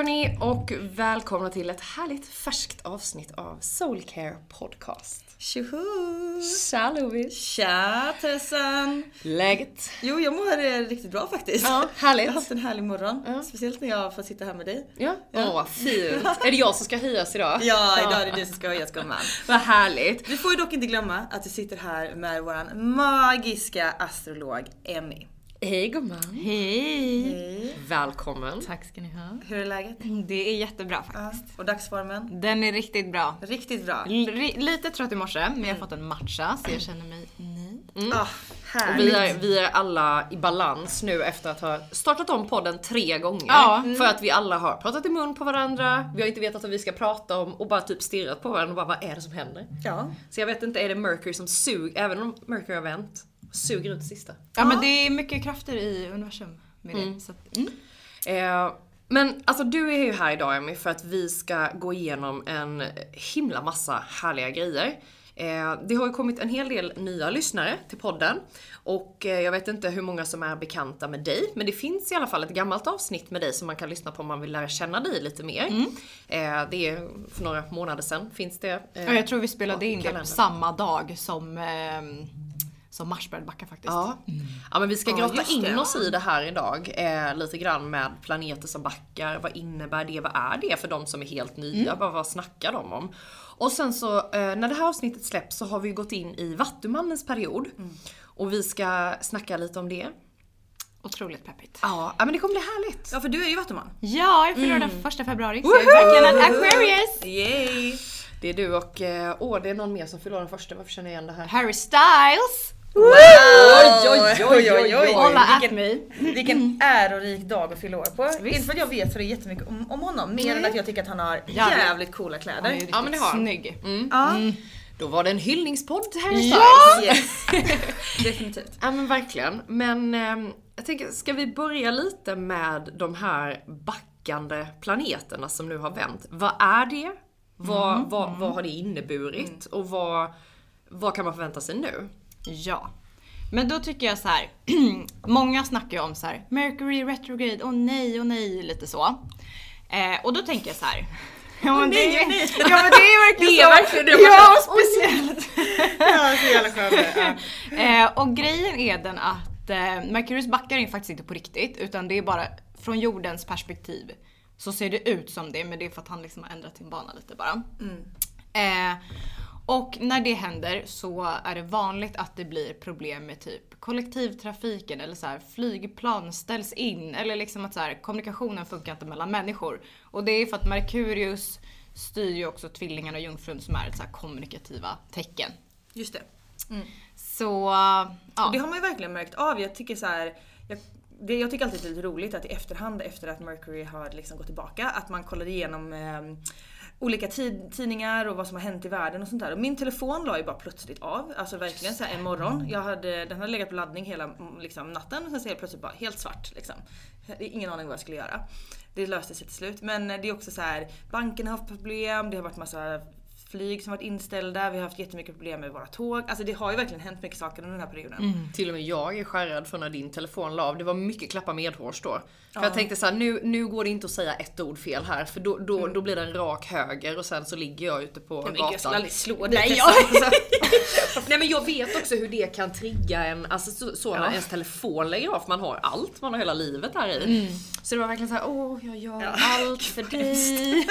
Hörni och välkomna till ett härligt färskt avsnitt av Soulcare Podcast. Tjoho! Tja Louise! Tja Tessan! Läget? Jo, jag mår riktigt bra faktiskt. Ja, härligt. Jag har haft en härlig morgon. Ja. Speciellt när jag får sitta här med dig. Ja? Åh Ja. vad fint! Är det jag som ska höjas idag? Ja, idag är det du som ska höjas gumman. Vad härligt! Vi får ju dock inte glömma att vi sitter här med våran magiska astrolog Emmy. Hej gumman! Hej! Välkommen! Tack ska ni ha. Hur är läget? Det är jättebra Ja. faktiskt. Och dagsformen? Den är riktigt bra. Riktigt bra. L- lite trött i morse, men jag har fått en matcha så jag känner mig ny. Ah, Och härligt. vi, är, vi är alla i balans nu efter att ha startat om podden tre gånger. Ja. För att vi alla har pratat i mun på varandra, vi har inte vetat vad vi ska prata om och bara typ stirrat på varandra och bara vad är det som händer? Ja. Så jag vet inte, är det Mercury som suger, även om Mercury har vänt, suger ut sista? Ja men det är mycket krafter i universum med det. Så att, mm. Eh, men alltså du är ju här idag Emmy för att vi ska gå igenom en himla massa härliga grejer. Eh, det har ju kommit en hel del nya lyssnare till podden och eh, jag vet inte hur många som är bekanta med dig men det finns i alla fall ett gammalt avsnitt med dig som man kan lyssna på om man vill lära känna dig lite mer. Eh, det är för några månader sedan finns det. jag tror vi spelade in det på samma dag som, ehm, som Mars började backa faktiskt. Ja. ja men vi ska Ja, grotta just in det. oss i det här idag. Eh, lite grann med planeter som backar. Vad innebär det? Vad är det för de som är helt nya? Bara, vad snackar de om? Och sen så eh, när det här avsnittet släpps så har vi gått in i Vattumannens period. Och vi ska snacka lite om det. Otroligt peppigt. Ja, ja, men det kommer bli härligt. Ja, för du är ju vattuman. Ja, jag fyller den första februari så jag är verkligen en Aquarius! Yay! Det är du och, eh, åh det är någon mer som fyller den första. Varför känner jag igen det här? Harry Styles! Oj, oj, oj, oj, oj. At Vilken-. Vilken ärorik dag att fylla år på. Inte för att jag vet så det är jättemycket om, om honom, mer än att jag tycker att han har jävligt coola kläder. Ja, men det har han. snygg. Ja, Då var det en hyllningspodd här i Ja! yes. Definitivt. Ja men verkligen. Men ehm, jag tänker, ska vi börja lite med de här backande planeterna som nu har vänt. Vad är det? Vad, vad, vad har det inneburit? Och vad, vad kan man förvänta sig nu? Ja. Men då tycker jag så här. många snackar ju om så här, Mercury retrograde, åh nej, åh nej, lite så. Eh, och då tänker jag så här. Ja men, det, nej. ja, men det är verkligen Det är så. verkligen det. Ja, speciellt. Ja, så jävla skönt. Ja. Eh, och grejen är den att eh, Mercurius backar är faktiskt inte på riktigt utan det är bara från jordens perspektiv så ser det ut som det men det är för att han liksom har ändrat sin bana lite bara. Eh, och när det händer så är det vanligt att det blir problem med typ kollektivtrafiken eller så här, flygplan ställs in eller liksom att så här, kommunikationen funkar inte mellan människor. Och det är för att Merkurius styr ju också tvillingarna och jungfrun som är ett så här kommunikativa tecken. Just det. Så Och ja. det har man ju verkligen märkt av. Jag tycker så här, jag, det, jag tycker alltid det är lite roligt att i efterhand efter att Mercury har liksom gått tillbaka att man kollar igenom eh, olika tid, tidningar och vad som har hänt i världen och sånt där. Och min telefon la ju bara plötsligt av. Alltså verkligen så här en morgon. Jag hade, den hade legat på laddning hela mm, liksom, natten och sen så det plötsligt bara helt svart. Liksom. Ingen aning vad jag skulle göra. Det löste sig till slut. Men det är också så här, banken har haft problem, det har varit massa flyg som varit inställda, vi har haft jättemycket problem med våra tåg. Alltså det har ju verkligen hänt mycket saker under den här perioden. Till och med jag är skärrad för när din telefon la av. Det var mycket klappa medhårs då. För jag tänkte så här, nu, nu går det inte att säga ett ord fel här för då, då, då blir det en rak höger och sen så ligger jag ute på Men gud, jag skulle gatan. aldrig slå dig. Nej, jag... Nej men jag vet också hur det kan trigga en, alltså så, så när ens telefon lägger av för man har allt, man har hela livet här i. Så det var verkligen så här: åh jag gör allt för dig.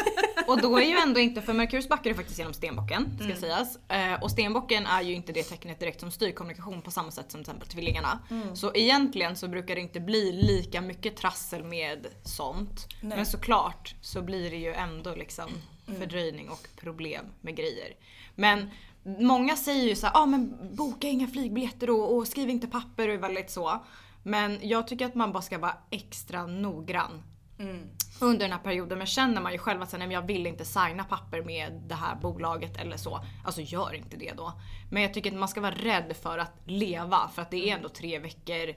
Och då är ju ändå inte, för Merkurius backar ju faktiskt genom stenbocken ska sägas. Eh, och stenbocken är ju inte det tecknet direkt som styr kommunikation på samma sätt som till exempel tvillingarna. Så egentligen så brukar det inte bli lika mycket trassel med sånt. Men såklart så blir det ju ändå liksom fördröjning och problem med grejer. Men många säger ju så här, ah, men boka inga flygbiljetter och, och skriv inte papper och väldigt så. Men jag tycker att man bara ska vara extra noggrann under den här perioden. Men känner man ju själv att nej, jag vill inte signa papper med det här bolaget eller så. Alltså gör inte det då. Men jag tycker att man ska vara rädd för att leva för att det är ändå tre veckor,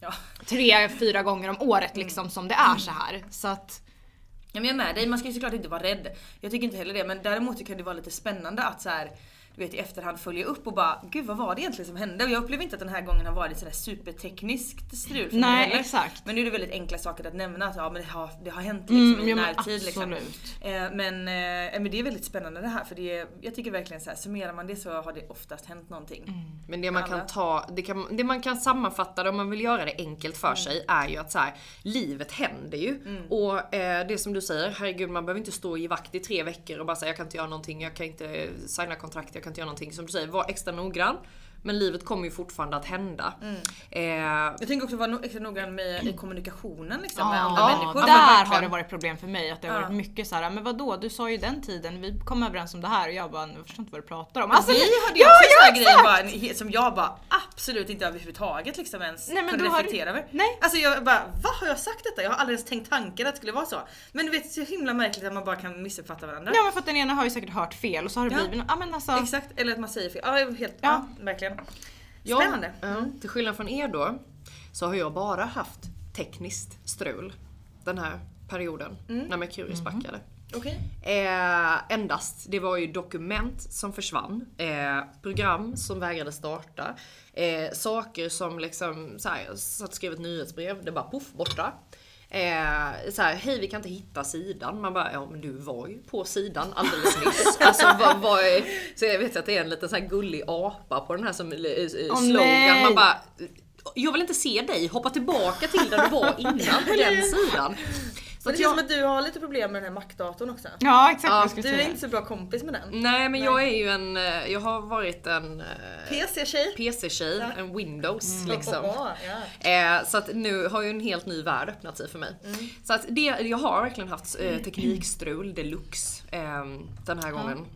Ja. tre, fyra gånger om året liksom som det är så här. Så att Ja, men jag är med dig, man ska ju såklart inte vara rädd. Jag tycker inte heller det, men däremot kan det vara lite spännande att så här, du vet, i efterhand följa upp och bara gud vad var det egentligen som hände? Och jag upplever inte att den här gången har varit sådär supertekniskt strul för mig Nej, heller. exakt. Men nu är det väldigt enkla saker att nämna att ja, men det, har, det har hänt liksom, Mm, i ja, men närtid. Liksom. absolut. Eh, men, eh, men det är väldigt spännande det här för det är, jag tycker verkligen så här, summerar man det så har det oftast hänt någonting. Mm. Men det man Alla. kan ta, det, kan, det man kan sammanfatta det om man vill göra det enkelt för sig är ju att så här, livet händer ju. Och eh, det som du säger, herregud man behöver inte stå i vakt i tre veckor och bara säga jag kan inte göra någonting, jag kan inte signa kontrakt, jag kan inte göra någonting. Som du säger, var extra noggrann. Men livet kommer ju fortfarande att hända. Eh, Jag tänker också vara no- extra noggrann med i kommunikationen liksom, med Ja, andra människor. där Ja, har det varit problem för mig. Att det har varit mycket så här, men vadå du sa ju den tiden, vi kom överens om det här och jag bara, jag förstår inte vad du pratar om. Alltså, vi hade ju ja, också ja, sån här grej exakt! bara, en- som jag bara absolut inte överhuvudtaget liksom ens Nej, men kunde reflektera över. Nej. Alltså jag bara, vad har jag sagt detta? Jag har aldrig ens tänkt tanken att det skulle vara så. Men du vet så himla märkligt att man bara kan missuppfatta varandra. Ja men för att den ena har ju säkert hört fel och så har det Ja. blivit, ja men alltså. Exakt, eller att man säger fel. Ja, helt, ja. Ja. verkligen. Ja, Spännande. Ja, till skillnad från er då, så har jag bara haft tekniskt strul den här perioden när Merkurius backade. Okej. Eh, endast. Det var ju dokument som försvann. Eh, program som vägrade starta. Eh, saker som liksom, så här, jag satt och skrev ett nyhetsbrev, det bara poff borta. Eh, så här, hej vi kan inte hitta sidan. Man bara, ja men du var ju på sidan alldeles nyss. alltså, vad, vad är, så jag vet att det är en liten så här gullig apa på den här som, Åh, slogan. nej. Man bara, jag vill inte se dig hoppa tillbaka till där du var innan på den sidan. Det känns jag, som att du har lite problem med den här Mac-datorn också. Ja exakt jag Du är inte så bra kompis med den. Nej men jag är ju en, eh, jag har varit en eh, PC-tjej. PC-tjej, en Windows liksom. Ja, ja. Eh, så att nu har ju en helt ny värld öppnat sig för mig. Så att det, jag har verkligen haft eh, teknikstrul deluxe eh, den här gången.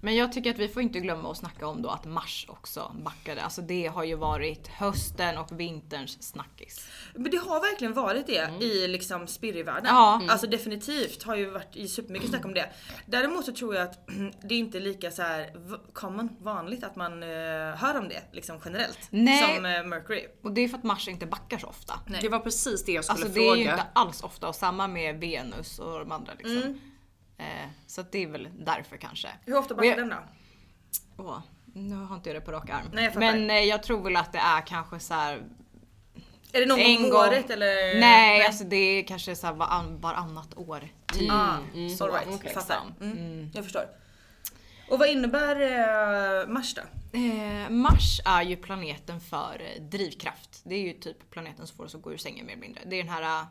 Men jag tycker att vi får inte glömma att snacka om då att Mars också backade. Alltså det har ju varit hösten och vinterns snackis. Men det har verkligen varit det i liksom spirrivärlden. Ja. Alltså definitivt har ju varit i supermycket snack om det. Däremot så tror jag att det är inte lika så här common, vanligt att man eh, hör om det liksom generellt. Nej. Som eh, Mercury. Och det är för att Mars inte backar så ofta. Det var precis det jag skulle Alltså det är fråga. ju inte alls ofta och samma med Venus och de andra liksom. Mm. Eh, så att det är väl därför kanske. Hur ofta backar jag- den då? Åh, nu har inte jag det på rak arm. Nej, jag fattar. Men eh, jag tror väl att det är kanske så här Är det någon gång En om gång. året eller? Nej, alltså det är kanske så här varann, varannat år. Typ. Ah, Så, all right. liksom. Fattar. Mm. Jag förstår. Och vad innebär eh, Mars då? Eh, Mars är ju planeten för eh, drivkraft. Det är ju typ planeten som får oss att gå ur sängen mer eller mindre. Det är den här...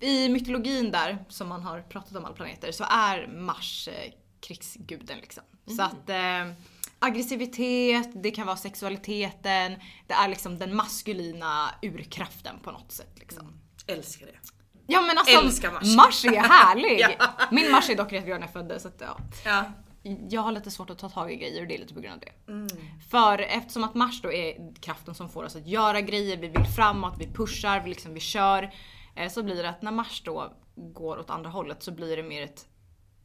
I mytologin där, som man har pratat om alla planeter, så är Mars eh, krigsguden liksom. Så att eh, aggressivitet, det kan vara sexualiteten, det är liksom den maskulina urkraften på något sätt liksom. Älskar det. Ja men alltså Älskar Mars. Mars är härlig! Ja. Min Mars är dock retrograd när jag föddes så att, ja. Ja. Jag har lite svårt att ta tag i grejer och det är lite på grund av det. Mm. För eftersom att Mars då är kraften som får oss att göra grejer, vi vill framåt, vi pushar, vi, liksom, vi kör. Eh, Så blir det att när Mars då går åt andra hållet så blir det mer ett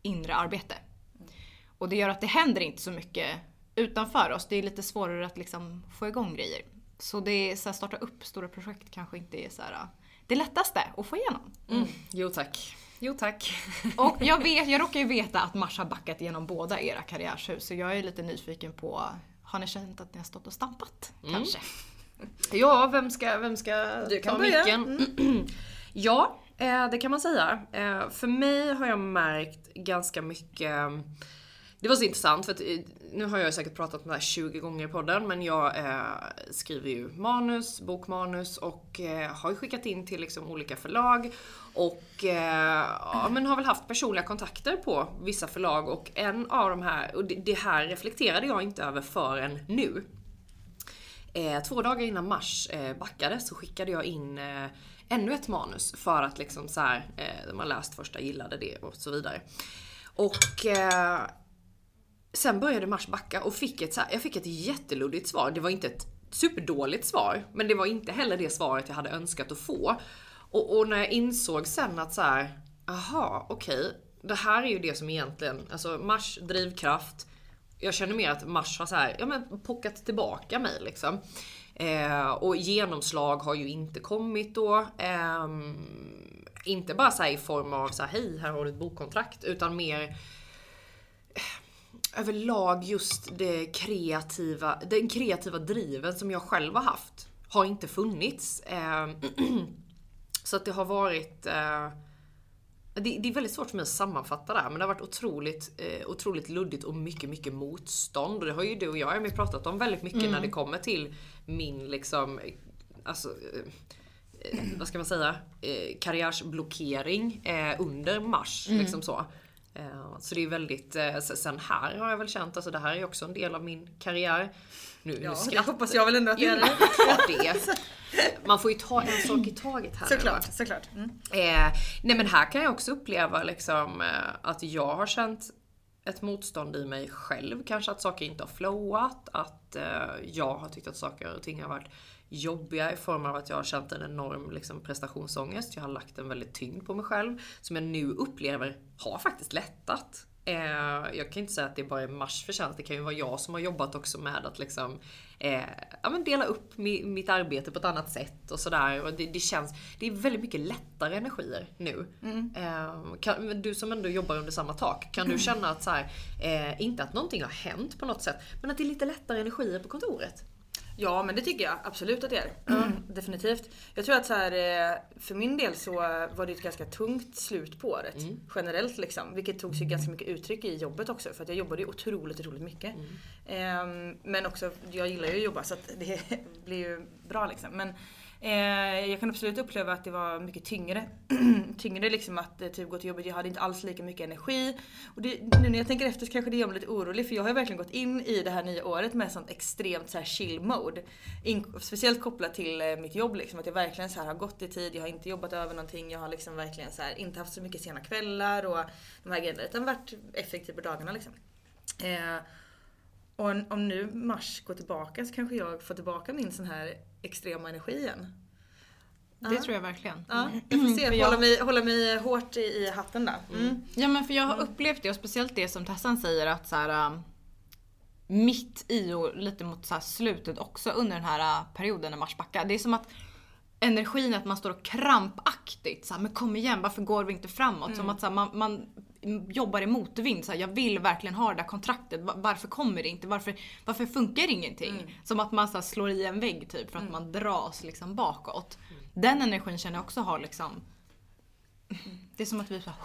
inre arbete. Och det gör att det händer inte så mycket utanför oss. Det är lite svårare att liksom få igång grejer. Så det är så här, starta upp stora projekt kanske inte är så här, det lättaste att få igenom. Jo tack. Jo tack. Och jag, vet, jag råkar ju veta att Mars har backat genom båda era karriärshus så jag är lite nyfiken på, har ni känt att ni har stått och stampat? Kanske? Ja, vem ska, vem ska Du kan ta börja. micken? ja, eh, det kan man säga. Eh, för mig har jag märkt ganska mycket eh, det var så intressant för att nu har jag säkert pratat om det här 20 gånger i podden men jag eh, skriver ju manus, bokmanus och eh, har ju skickat in till liksom olika förlag och eh, ja, men har väl haft personliga kontakter på vissa förlag och en av de här, och det, det här reflekterade jag inte över förrän nu. Eh, två dagar innan mars eh, backade så skickade jag in eh, ännu ett manus för att liksom så här, eh, har läst första, gillade det och så vidare. Och eh, sen började mars backa och fick ett, så här, jag fick ett jätteluddigt svar. Det var inte ett superdåligt svar, men det var inte heller det svaret jag hade önskat att få. Och, och när jag insåg sen att så här, aha, okej, det här är ju det som egentligen, alltså mars drivkraft, jag känner mer att Mars har så här, ja men pockat tillbaka mig liksom. Eh, och genomslag har ju inte kommit då. Eh, inte bara så här i form av så här, hej här har du ett bokkontrakt, utan mer eh, överlag just det kreativa, den kreativa driven som jag själv har haft har inte funnits. Eh, så att det har varit eh, det, det är väldigt svårt för mig att sammanfatta det här men det har varit otroligt, eh, otroligt luddigt och mycket, mycket motstånd. Och det har ju du och jag Emil pratat om väldigt mycket när det kommer till min liksom, alltså, eh, eh, vad ska man säga, eh, karriärsblockering eh, under mars. Liksom så. Eh, så det är väldigt, eh, sen här har jag väl känt, alltså det här är också en del av min karriär. Nu, nu Ja, skrattar- jag hoppas jag väl ändå att det är det. Man får ju ta en sak i taget här. nu, va? Såklart, såklart. Mm. Eh, nej men här kan jag också uppleva liksom, eh, att jag har känt ett motstånd i mig själv. Kanske att saker inte har flowat, att eh, jag har tyckt att saker och ting har varit jobbiga i form av att jag har känt en enorm liksom, prestationsångest. Jag har lagt en väldigt tyngd på mig själv som jag nu upplever har faktiskt lättat. Eh, jag kan inte säga att det bara är Mars förtjänst, det kan ju vara jag som har jobbat också med att liksom, eh, ja, men dela upp mi, mitt arbete på ett annat sätt och sådär. Och det, det känns, det är väldigt mycket lättare energier nu. Eh, kan, du som ändå jobbar under samma tak, kan du känna att så här, eh, inte att någonting har hänt på något sätt, men att det är lite lättare energier på kontoret? Ja men det tycker jag absolut att det är. Definitivt. Jag tror att så här, eh, för min del så var det ett ganska tungt slut på året. Generellt liksom. Vilket tog sig ganska mycket uttryck i jobbet också. För att jag jobbade ju otroligt, otroligt mycket. Ehm, men också, jag gillar ju att jobba så att det blir ju bra liksom. Men eh, jag kan absolut uppleva att det var mycket tyngre. tyngre liksom att eh, typ gå till jobbet. Jag hade inte alls lika mycket energi. Och det, nu när jag tänker efter så kanske det gör mig lite orolig för jag har ju verkligen gått in i det här nya året med sånt extremt så här chill mode. In, speciellt kopplat till eh, mitt jobb liksom. Att jag verkligen så här har gått i tid, jag har inte jobbat över någonting. Jag har liksom verkligen så här inte haft så mycket sena kvällar och de här grejerna. Utan varit effektiv på dagarna liksom. Eh, och om nu Mars går tillbaka så kanske jag får tillbaka min sån här extrema energi igen. Det tror jag verkligen. Ja, jag får se. För jag- Hålla, mig, hålla mig hårt i, i hatten då. Mm. Ja men för jag har upplevt det och speciellt det som Tessan säger att så här, um, mitt i och lite mot så slutet också under den här uh, perioden när Mars backar. Det är som att energin att man står och krampaktigt så här, men kom igen varför går vi inte framåt? Som att så här, man, man jobbar i motvind. Så här, jag vill verkligen ha det där kontraktet. Va- Varför kommer det inte? Varför, varför funkar ingenting? Som att man så här, slår i en vägg typ för att man dras liksom bakåt. Den energin känner jag också har liksom... Det är som att vi så här,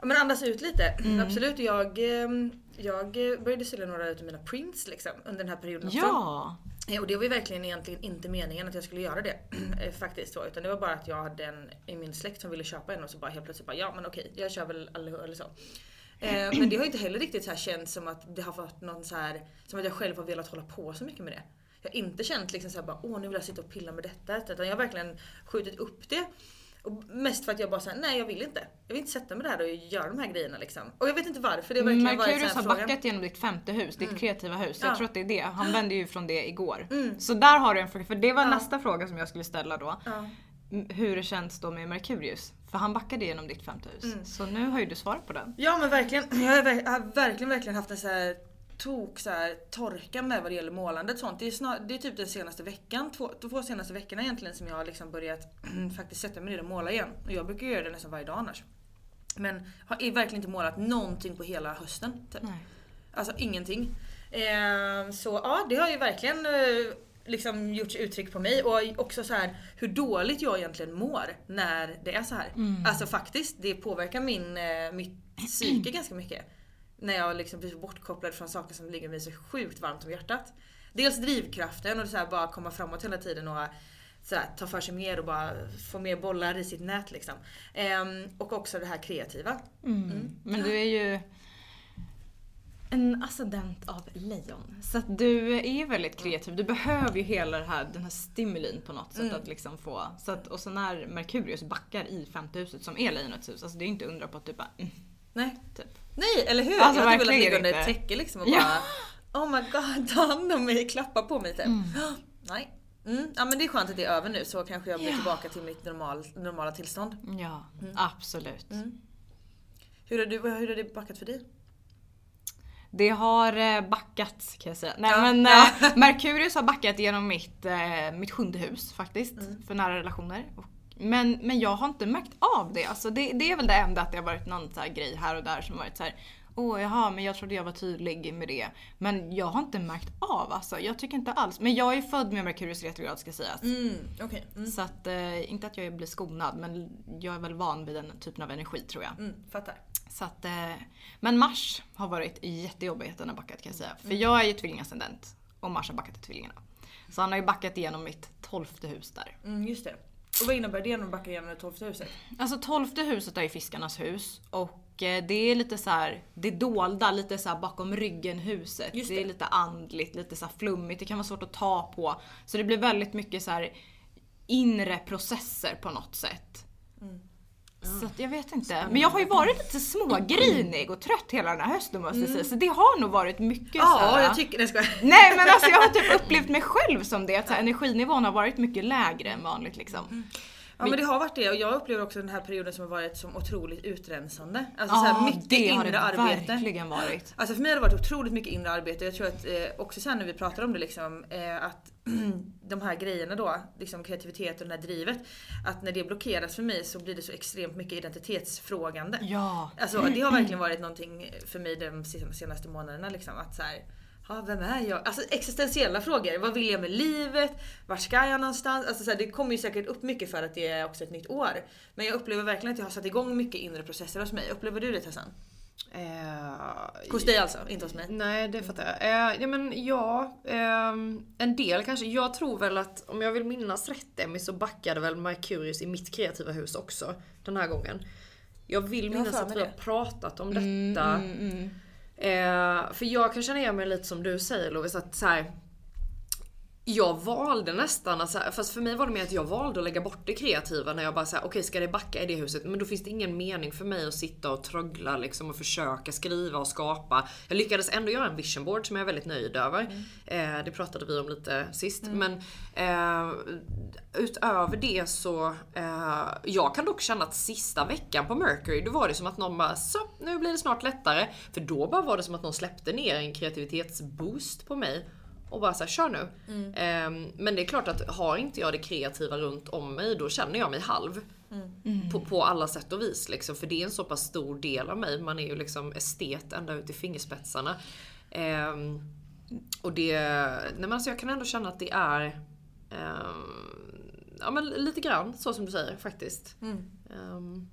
Ja, men andas ut lite. Absolut. Jag, ehm, jag började sälja några av mina prints liksom, under den här perioden också. Ja! Eh, Och det var ju verkligen egentligen inte meningen att jag skulle göra det. eh, Faktiskt så. Utan det var bara att jag hade en i min släkt som ville köpa en och så bara helt plötsligt bara ja men okej jag kör väl eller, eller så. Eh, men det har inte heller riktigt så här känts som att det har varit någon så här som att jag själv har velat hålla på så mycket med det. Jag har inte känt liksom så här bara åh nu vill jag sitta och pilla med detta. Utan jag har verkligen skjutit upp det. Och mest för att jag bara säger nej jag vill inte. Jag vill inte sätta mig där och göra de här grejerna liksom. Och jag vet inte varför. Det verkligen Merkurius här har frågan. backat genom ditt femte hus, ditt kreativa hus. Ja. Jag tror att det är det. Han vände ju från det igår. Så där har du en fråga, för det var nästa fråga som jag skulle ställa då. Ja. Hur det känns då med Merkurius. För han backade genom ditt femte hus. Så nu har ju du svarat på den. Ja men verkligen. Jag har, ver- jag har verkligen, verkligen haft en så här tok så här, torka med vad det gäller målandet och sånt. Det är, snar, det är typ den senaste veckan, två, två senaste veckorna egentligen som jag har liksom börjat faktiskt sätta mig ner och måla igen. Och jag brukar göra det nästan varje dag annars. Men har verkligen inte målat någonting på hela hösten. Typ. Alltså ingenting. Eh, så ja, det har ju verkligen eh, liksom gjort uttryck på mig och också så här hur dåligt jag egentligen mår när det är så här. Alltså faktiskt, det påverkar min, eh, mitt psyke ganska mycket. När jag liksom blir bortkopplad från saker som ligger mig så sjukt varmt om hjärtat. Dels drivkraften och så här bara komma framåt hela tiden och så här, ta för sig mer och bara få mer bollar i sitt nät liksom. Ehm, och också det här kreativa. Men du är ju en ascendent av lejon. Så att du är väldigt kreativ. Du behöver ju hela det här, den här stimulin på något sätt att liksom få. Så att, och så när Merkurius backar i femte huset som är lejonets hus, alltså det är inte undra på att du bara mm, Nej. typ. Nej, eller hur? Alltså, jag hade velat ligga under ett täcke liksom och Ja. bara Oh my god, ta hand om mig, klappa på mig typ. Nej. Mm. Ja men det är skönt att det är över nu så kanske jag blir Ja. tillbaka till mitt normal, normala tillstånd. Ja, absolut. Hur har, du, hur har det backat för dig? Det har eh, backat kan jag säga. Nej Ja, men ja. eh, Merkurius har backat genom mitt, eh, mitt sjunde hus faktiskt. Mm. För nära relationer. Och, men, men jag har inte märkt av det. Alltså det, det är väl det enda att det har varit någon så här grej här och där som varit så här. Åh jaha, men jag trodde jag var tydlig med det. Men jag har inte märkt av alltså. Jag tycker inte alls. Men jag är född med Merkurius retrograd ska sägas. Mm, okej. Mm. Så att, eh, inte att jag blir skonad men jag är väl van vid den typen av energi tror jag. Mm, fattar. Så att, eh, men Mars har varit jättejobbig att den har backat kan jag säga. För jag är ju tvillingascendent och Mars har backat i tvillingarna. Så han har ju backat igenom mitt tolfte hus där. Mm, just det. Och vad innebär det när man backar igenom det tolfte huset? Alltså tolfte huset är ju fiskarnas hus och eh, det är lite så här, det dolda, lite så bakom ryggen huset. Det. det. är lite andligt, lite så flummigt, det kan vara svårt att ta på. Så det blir väldigt mycket så inre processer på något sätt. Mm. Så jag vet inte. Men jag har ju varit lite smågrinig och trött hela den här hösten måste jag säga. Så det har nog varit mycket Mm. Ja, här, jag tycker det ska Nej men alltså jag har typ upplevt mig själv som det. Att så här, energinivån har varit mycket lägre än vanligt liksom. Ja men det har varit det och jag upplever också den här perioden som har varit som otroligt utrensande. Alltså så Ja, här mycket det har det arbete. verkligen varit. Alltså för mig har det varit otroligt mycket inre arbete. Jag tror att eh, också sen när vi pratar om det liksom eh, att de här grejerna då, liksom kreativitet och det här drivet. Att när det blockeras för mig så blir det så extremt mycket identitetsfrågande. Ja. Alltså det har verkligen varit någonting för mig de senaste månaderna liksom att så här, Ja, vem är jag? Alltså existentiella frågor. Vad vill jag med livet? Vart ska jag någonstans? Alltså, så här, det kommer ju säkert upp mycket för att det är också ett nytt år. Men jag upplever verkligen att jag har satt igång mycket inre processer hos mig. Upplever du det Tessan? Eh, Hos dig alltså, inte hos mig? Nej, det fattar jag. Eh, ja, men ja, ehm, en del kanske. Jag tror väl att om jag vill minnas rätt Emmy så backade väl Merkurius i mitt kreativa hus också den här gången. Jag vill Jag minnas för att vi har pratat om detta. Eh, för jag kan känna igen mig lite som du säger Lovis, att så här, jag valde nästan, att här, fast för mig var det mer att jag valde att lägga bort det kreativa när jag bara såhär, okej ska det backa i det huset? Men då finns det ingen mening för mig att sitta och tröggla liksom och försöka skriva och skapa. Jag lyckades ändå göra en vision board som jag är väldigt nöjd över. Eh, det pratade vi om lite sist. Men eh, utöver det så, eh, jag kan dock känna att sista veckan på Mercury, då var det som att någon bara så, nu blir det snart lättare. För då bara var det som att någon släppte ner en kreativitetsboost på mig. Och bara såhär, kör nu. Ehm, men det är klart att har inte jag det kreativa runt om mig, då känner jag mig halv. På, på alla sätt och vis liksom. För det är en så pass stor del av mig. Man är ju liksom estet ända ut i fingerspetsarna. Ehm, och det, nej men alltså jag kan ändå känna att det är ehm, Ja men lite grann så som du säger faktiskt. Ehm,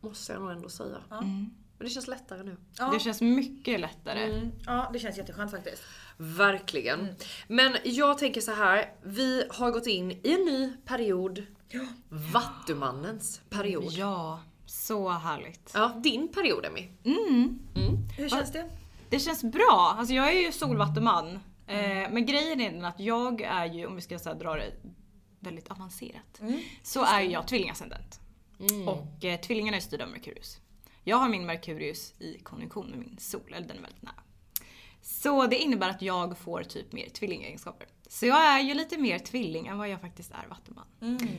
måste jag nog ändå säga. Men det känns lättare nu. Det känns mycket lättare. Mm. Ja, det känns jätteskönt faktiskt. Verkligen. Men jag tänker så här. Vi har gått in i en ny period. Vattumannens period. Ja. Ja, så härligt. din period Emmy. Hur känns det? Det känns bra. Alltså jag är ju solvattuman. Eh, men grejen är den att jag är ju, om vi ska så dra det väldigt avancerat, så är ju jag tvillingascendent. Och eh, tvillingarna är styrda av Merkurius. Jag har min Merkurius i konjunktion med min sol, eller den är väldigt nära. Så det innebär att jag får typ mer tvillingegenskaper. Så jag är ju lite mer tvilling än vad jag faktiskt är vattuman.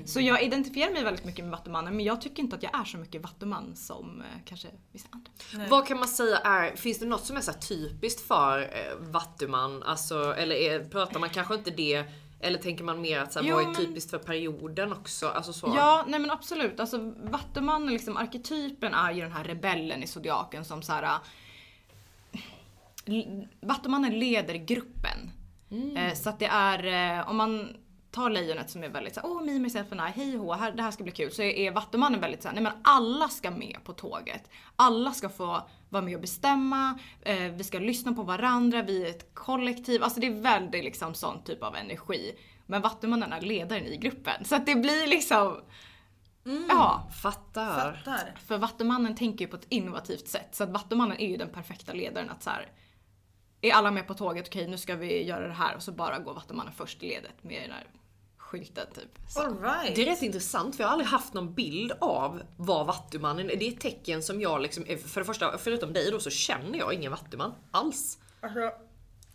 Så jag identifierar mig väldigt mycket med vattumannen men jag tycker inte att jag är så mycket vattuman som eh, kanske vissa andra. Vad kan man säga är, finns det något som är så här typiskt för eh, vattuman? Alltså, eller är, pratar man kanske inte det, eller tänker man mer att så här, Jo, vad är men- typiskt för perioden också? Alltså så. Ja, nej men absolut. Alltså Vattumannen, liksom, arketypen är ju den här rebellen i zodiaken som så här. Vattumannen leder gruppen. Eh, så att det är, eh, om man tar lejonet som är väldigt såhär, åh me, myself and I, hej hå, här, det här ska bli kul. Så är, Vattumannen väldigt såhär, nej men alla ska med på tåget. Alla ska få vara med och bestämma, eh, vi ska lyssna på varandra, vi är ett kollektiv. Alltså det är väldigt liksom sån typ av energi. Men Vattumannen är ledaren i gruppen. Så att det blir liksom, ja. Fattar. Fattar. För Vattumannen tänker ju på ett innovativt sätt. Så att Vattumannen är ju den perfekta ledaren att så här. Är alla med på tåget? Okej nu ska vi göra det här. Och så bara går Vattumannen först i ledet med den här skylten typ. Så. All right. Det är rätt intressant för jag har aldrig haft någon bild av vad vattumannen är. Det är ett tecken som jag liksom, för det första, förutom dig då så känner jag ingen vattuman alls. Alltså,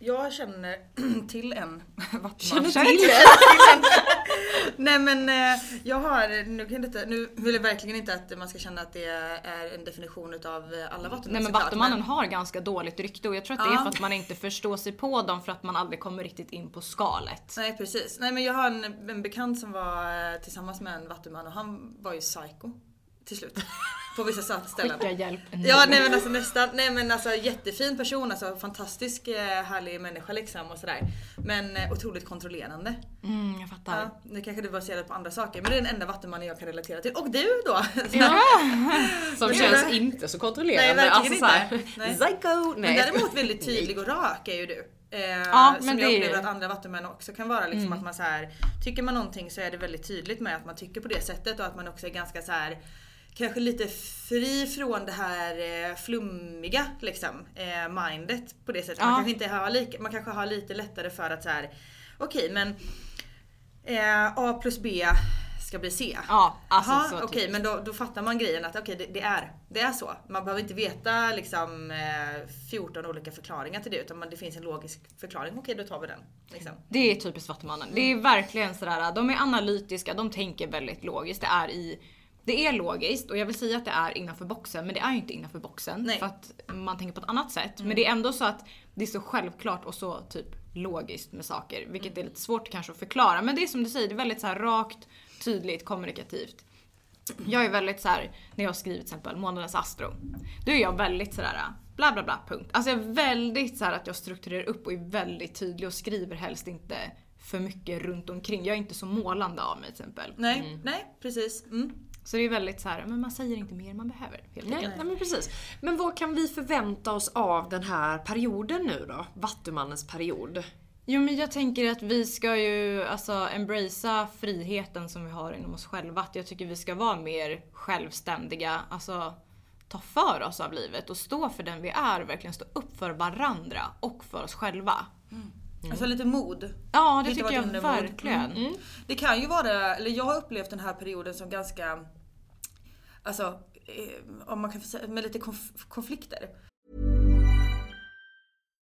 jag känner till en vattuman. Känner till en. Nej men eh, jag har, nu, kan inte, nu vill jag verkligen inte att man ska känna att det är en definition utav alla vattumän Nej men Vattumannen har ganska dåligt rykte och jag tror att det är Ja. för att man inte förstår sig på dem för att man aldrig kommer riktigt in på skalet. Nej precis. Nej men jag har en, en bekant som var eh, tillsammans med en vattuman och han var ju psycho. Till slut. På vissa ställen. Skicka hjälp. Ja nej men alltså nästan, nej men alltså jättefin person, alltså fantastisk eh, härlig människa liksom och sådär. Men eh, otroligt kontrollerande. Mm, jag fattar. Ja, nu kanske det baserat på andra saker men det är den enda vattumannen jag kan relatera till. Och du då? Som Men känns inte så Nej kontrollerande. verkligen alltså, inte. Nej. Psycho! Men Nej. däremot väldigt tydlig och rak är ju du. Eh, Ja, som men jag är upplever ju- att andra vattumän också kan vara. Liksom, att man så här, tycker man någonting så är det väldigt tydligt med att man tycker på det sättet och att man också är ganska så här Kanske lite fri från det här eh, flummiga liksom, eh, mindet på det sättet. Man, Ja. kanske inte har lika, man kanske har lite lättare för att så här. okej men eh, A plus B ska bli C. Ja, alltså Jaha, så okej typiskt. men då, då fattar man grejen att okej det, det, är, det är så. Man behöver inte veta liksom eh, 14 olika förklaringar till det utan man, det finns en logisk förklaring. Okej då tar vi den. Liksom. Det är typiskt Vattumannen. Det är verkligen sådär, de är analytiska, de tänker väldigt logiskt. Det är i det är logiskt och jag vill säga att det är innanför boxen men det är ju inte innanför boxen Nej. för att man tänker på ett annat sätt. Men det är ändå så att det är så självklart och så typ logiskt med saker vilket är lite svårt kanske att förklara. Men det är som du säger, det är väldigt så här rakt, tydligt, kommunikativt. Jag är väldigt så här när jag har skrivit till exempel månadens astro. Då är jag väldigt sådär bla bla bla punkt. Alltså jag är väldigt så här att jag strukturerar upp och är väldigt tydlig och skriver helst inte för mycket runt omkring. Jag är inte så målande av mig till exempel. Nej, nej precis. Mm. Så det är väldigt så här, men man säger inte mer än man behöver helt Nej, nej men precis. Men vad kan vi förvänta oss av den här perioden nu då? Vattumannens period. Jo men jag tänker att vi ska ju alltså embracea friheten som vi har inom oss själva. Att jag tycker vi ska vara mer självständiga, alltså ta för oss av livet och stå för den vi är verkligen stå upp för varandra och för oss själva. Alltså lite mod. Ja det Lite tycker jag verkligen. Mm. Det kan ju vara, eller jag har upplevt den här perioden som ganska, alltså eh, om man kan med lite konf- konflikter.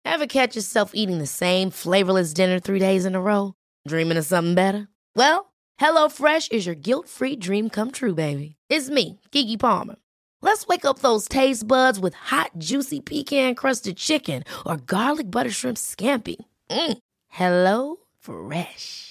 Ever catch yourself eating the same flavorless dinner three days in a row? Dreaming of something better? Well, HelloFresh is your guilt-free dream come true, baby. It's me, Kiki Palmer. Let's wake up those taste buds with hot, juicy pecan-crusted chicken or garlic butter shrimp scampi. Mm. Hello Fresh.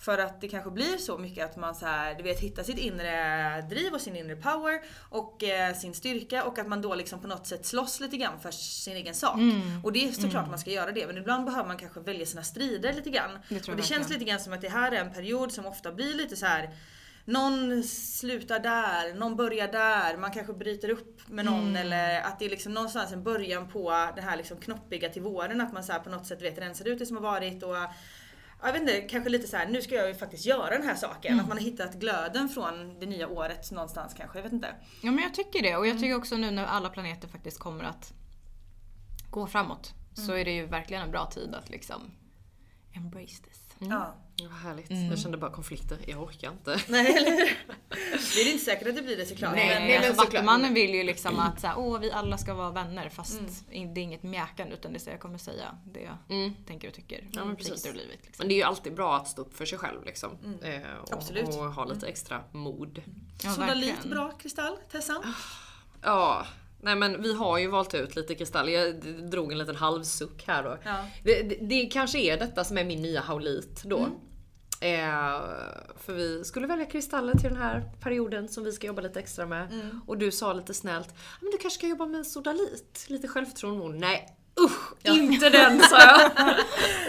För att det kanske blir så mycket att man så här, du vet, hittar sitt inre driv och sin inre power och eh, sin styrka och att man då liksom på något sätt slåss lite grann för sin egen sak. Mm. Och det är såklart Mm. man ska göra det men ibland behöver man kanske välja sina strider lite grann. Det och det känns lite grann som att det här är en period som ofta blir lite så här. Någon slutar där, någon börjar där, man kanske bryter upp med någon Mm. eller att det är liksom någonstans en början på det här liksom knoppiga till våren. Att man så på något sätt vet rensar ut det som har varit och jag vet inte, kanske lite så här, nu ska jag ju faktiskt göra den här saken. Mm. Att man har hittat glöden från det nya året någonstans kanske, jag vet inte. Ja men jag tycker det och jag tycker också nu när alla planeter faktiskt kommer att gå framåt så Mm. är det ju verkligen en bra tid att liksom embrace this. Ja. Vad härligt. Mm. Jag kände bara konflikter, jag orkar inte. Nej eller hur? Det är inte säkert att det blir det såklart. Nej, men, men alltså, såklart. Vattumannen vill ju liksom att så här, åh, vi alla ska vara vänner fast Mm. det är inget mjäkande utan det är så jag kommer säga det jag Mm. tänker och tycker. Ja, men precis. och livet. Liksom. Men det är ju alltid bra att stå upp för sig själv liksom. Mm. Eh, och, Absolut. och ha lite extra mod. Ja, Sodalit bra kristall, Tessan? Ja, nej men vi har ju valt ut lite kristall. Jag drog en liten halvsuck här då. Ja. Det, det, det kanske är detta som är min nya haulit då. Mm. Eh, för vi skulle välja kristaller till den här perioden som vi ska jobba lite extra med. Mm. Och du sa lite snällt, "Ja, men du kanske ska jobba med sodalit? Lite självförtroende. Nej, usch! Inte den sa jag!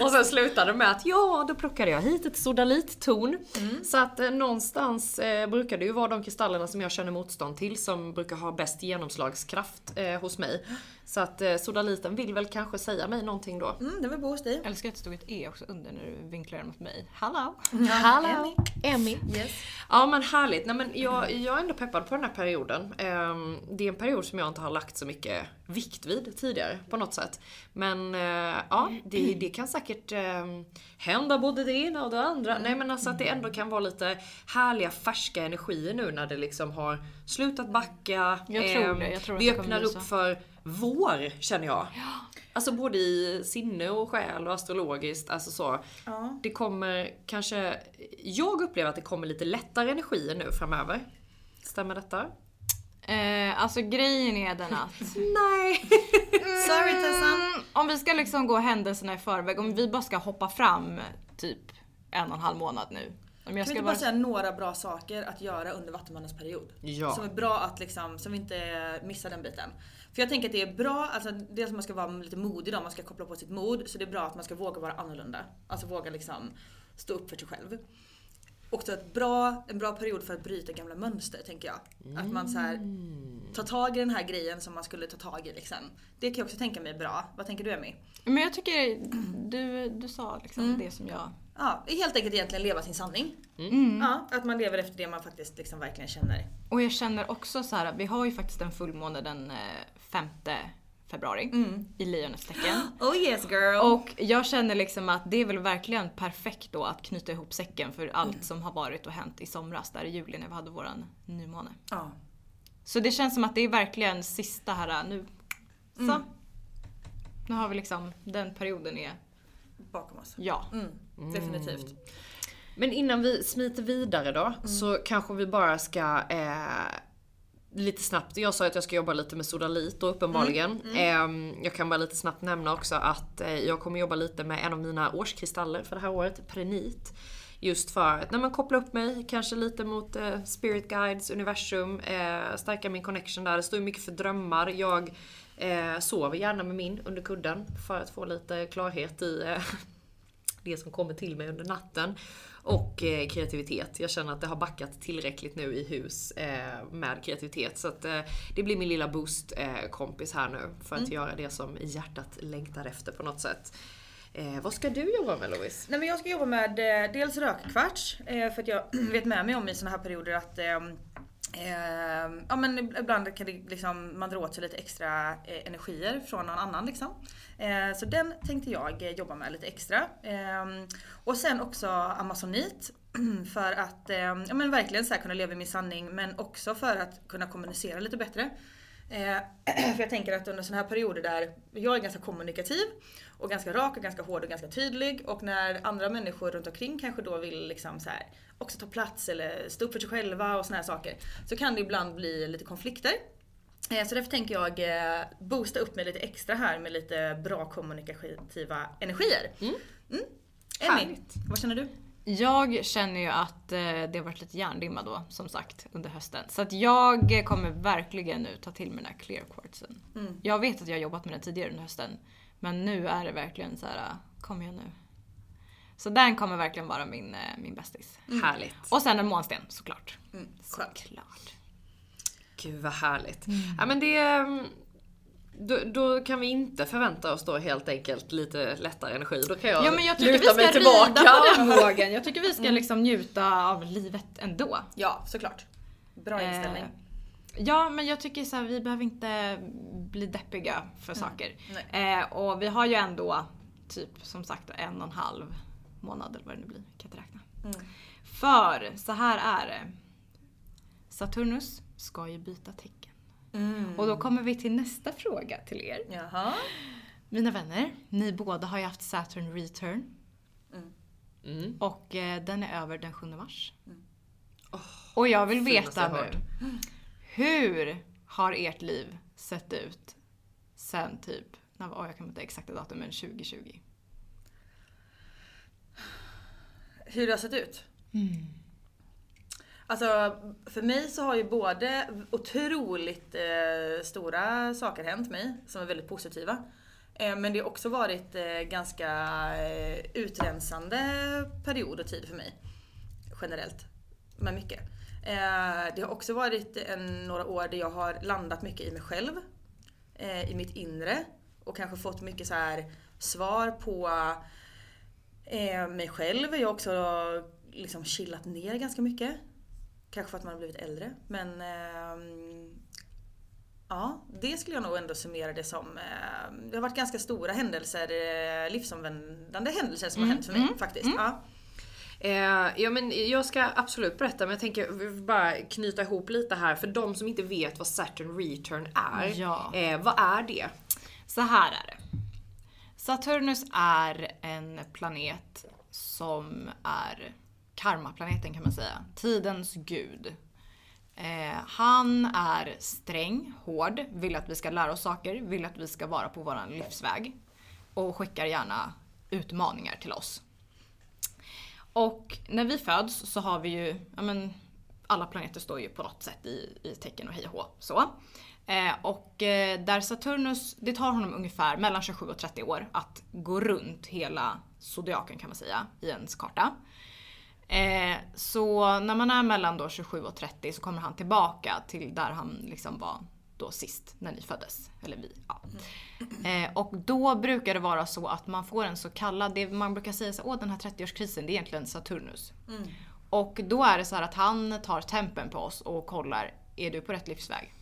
och sen slutade med att ja, då plockade jag hit ett sodalittorn. Mm. Så att eh, någonstans eh, brukar det ju vara de kristallerna som jag känner motstånd till som brukar ha bäst genomslagskraft eh, hos mig. Så att eh, sodaliten vill väl kanske säga mig någonting då. Mm, det var bo hos dig. Älskar att det stod ett E också under när du vinklade mot mig. Hallå! Hallå! Emmy. Yes. Ja men härligt. Nej, men jag, jag är ändå peppad på den här perioden. Ehm, det är en period som jag inte har lagt så mycket vikt vid tidigare på något sätt. Men eh, ja, det, det kan säkert ehm, hända både det ena och det andra. Nej men alltså att det ändå kan vara lite härliga färska energier nu när det liksom har slutat backa. Jag tror Ehm, det, jag tror vi öppnar upp för vår känner jag. Alltså både i sinne och själ och astrologiskt. Alltså så. Ja. Det kommer kanske... Jag upplever att det kommer lite lättare energier nu framöver. Stämmer detta? Eh, alltså grejen är den att Nej! Sorry Tessan. Mm, om vi ska liksom gå händelserna i förväg, om vi bara ska hoppa fram typ en och en halv månad nu. Om Kan jag vi ska inte bara... bara säga några bra saker att göra under Vattumannens period? Ja. Som är bra att liksom, så vi inte missar den biten. För jag tänker att det är bra, alltså dels att man ska vara lite modig då, man ska koppla på sitt mod. Så det är bra att man ska våga vara annorlunda. Alltså våga liksom stå upp för sig själv. Också ett bra, en bra period för att bryta gamla mönster tänker jag. Att man så här tar tag i den här grejen som man skulle ta tag i liksom. Det kan jag också tänka mig är bra. Vad tänker du Emmy? Men jag tycker du, du sa liksom Mm. det som jag... Ja, helt enkelt egentligen leva sin sanning. Mm. Ja, att man lever efter det man faktiskt liksom verkligen känner. Och jag känner också så här, vi har ju faktiskt en fullmåne den eh, 5 februari i lejonets tecken. Oh yes girl! Och jag känner liksom att det är väl verkligen perfekt då att knyta ihop säcken för allt som har varit och hänt i somras där i juli när vi hade våran nymåne. Ja. Så det känns som att det är verkligen sista här nu. Så. Nu har vi liksom, den perioden är, Bakom oss. ja. Mm, definitivt. Men innan vi smiter vidare då, så kanske vi bara ska eh, lite snabbt, jag sa att jag ska jobba lite med Sodalit då uppenbarligen. Eh, jag kan bara lite snabbt nämna också att eh, jag kommer jobba lite med en av mina årskristaller för det här året, Prenit. Just för att när man kopplar upp mig, kanske lite mot eh, spirit guides, universum, eh, stärka min connection där. Det står ju mycket för drömmar. Jag eh, sover gärna med min under kudden för att få lite klarhet i eh, det som kommer till mig under natten. Och eh, kreativitet. Jag känner att det har backat tillräckligt nu i hus eh, med kreativitet. Så att eh, det blir min lilla boost-kompis här nu. För att göra det som hjärtat längtar efter på något sätt. Eh, vad ska du jobba med Louise? Nej men jag ska jobba med eh, dels rökkvarts eh, för att jag vet med mig om i såna här perioder att eh, ja men ibland kan det liksom, man dra åt sig lite extra eh, energier från någon annan liksom. Eh, så den tänkte jag eh, jobba med lite extra. Eh, och sen också amazonit. För att eh, ja, men verkligen så här kunna leva i min sanning men också för att kunna kommunicera lite bättre. Eh, för jag tänker att under sådana här perioder där jag är ganska kommunikativ och ganska rak och ganska hård och ganska tydlig och när andra människor runt omkring kanske då vill liksom så här också ta plats eller stå upp för sig själva och såna här saker. Så kan det ibland bli lite konflikter. Eh, Så därför tänker jag eh, boosta upp mig lite extra här med lite bra kommunikativa energier. Mm. Emmy, Härligt. vad känner du? Jag känner ju att eh, det har varit lite hjärndimma då, som sagt, under hösten. Så att jag kommer verkligen nu ta till mig den här clear quartzen. Jag vet att jag har jobbat med den tidigare under hösten. Men nu är det verkligen så här, kom igen nu. Så den kommer verkligen vara min, eh, min bästis. Härligt. Och sen en månsten såklart. Skönt. Såklart. Gud vad härligt. Ja men det... mm, Då, då kan vi inte förvänta oss då helt enkelt lite lättare energi. Då kan jag, Ja men jag tycker vi ska tillbaka. rida på den vågen. Jag tycker vi ska liksom njuta av livet ändå. Ja, såklart. Bra inställning. Eh, Ja, men jag tycker så här, vi behöver inte bli deppiga för saker. Eh, och vi har ju ändå typ som sagt en och en halv månad eller vad det nu blir. Kan inte räkna. För så här är det. Saturnus ska ju byta tecken. Och då kommer vi till nästa fråga till er. Jaha. Mina vänner, ni båda har ju haft Saturn return. Mm. Och eh, den är över den 7 mars. och jag vill veta nu. Hur har ert liv sett ut sen typ, när, oh, jag kan inte exakta datum, men 2020? Hur det har sett ut? Alltså för mig så har ju både otroligt eh, stora saker hänt mig som är väldigt positiva. Eh, men det har också varit eh, ganska eh, utrensande period och tid för mig. Generellt. Med mycket. Eh, det har också varit en, några år där jag har landat mycket i mig själv. Eh, I mitt inre. Och kanske fått mycket så här svar på eh, mig själv. Jag har också liksom chillat ner ganska mycket. Kanske för att man har blivit äldre. Men ehm, ja, det skulle jag nog ändå summera det som. Det har varit ganska stora händelser, livsomvändande händelser som har hänt för mig faktiskt. Ja. Eh, ja men jag ska absolut berätta men jag tänker bara knyta ihop lite här för de som inte vet vad Saturn Return är. Ja. Eh, vad är det? Så här är det. Saturnus är en planet som är karmaplaneten kan man säga. Tidens gud. Eh, han är sträng, hård, vill att vi ska lära oss saker, vill att vi ska vara på våran livsväg. Och skickar gärna utmaningar till oss. Och när vi föds så har vi ju, ja men alla planeter står ju på något sätt i, i tecken och hej och hå, så. Eh, och eh, där Saturnus, det tar honom ungefär mellan 27 och 30 år att gå runt hela zodiaken kan man säga i ens karta. Eh, så när man är mellan då 27 och 30 så kommer han tillbaka till där han liksom var då sist när ni föddes. Eller vi. Ja. Eh, och då brukar det vara så att man får en så kallad, det man brukar säga så åh den här 30-årskrisen det är egentligen Saturnus. Mm. Och då är det så här att han tar tempen på oss och kollar, är du på rätt livsväg?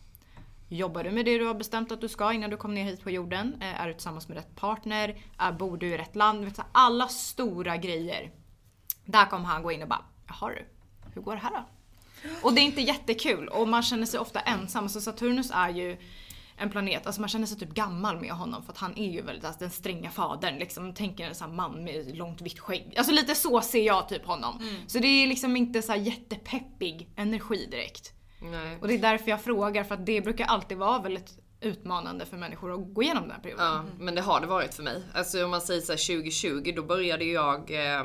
Jobbar du med det du har bestämt att du ska innan du kom ner hit på jorden? Eh, Är du tillsammans med rätt partner? Är, bor du i rätt land? Alla stora grejer. Där kommer han gå in och bara, jaha du, hur går det här då? Och det är inte jättekul och man känner sig ofta ensam. Så Saturnus är ju en planet, alltså man känner sig typ gammal med honom för att han är ju väldigt, alltså den stränga fadern liksom. Tänker en sån man med långt vitt skägg. Alltså lite så ser jag typ honom. Så det är liksom inte så jättepeppig energi direkt. Nej. Och det är därför jag frågar för att det brukar alltid vara väldigt utmanande för människor att gå igenom den här perioden. Ja, men det har det varit för mig. Alltså om man säger så här 2020, då började jag... Eh,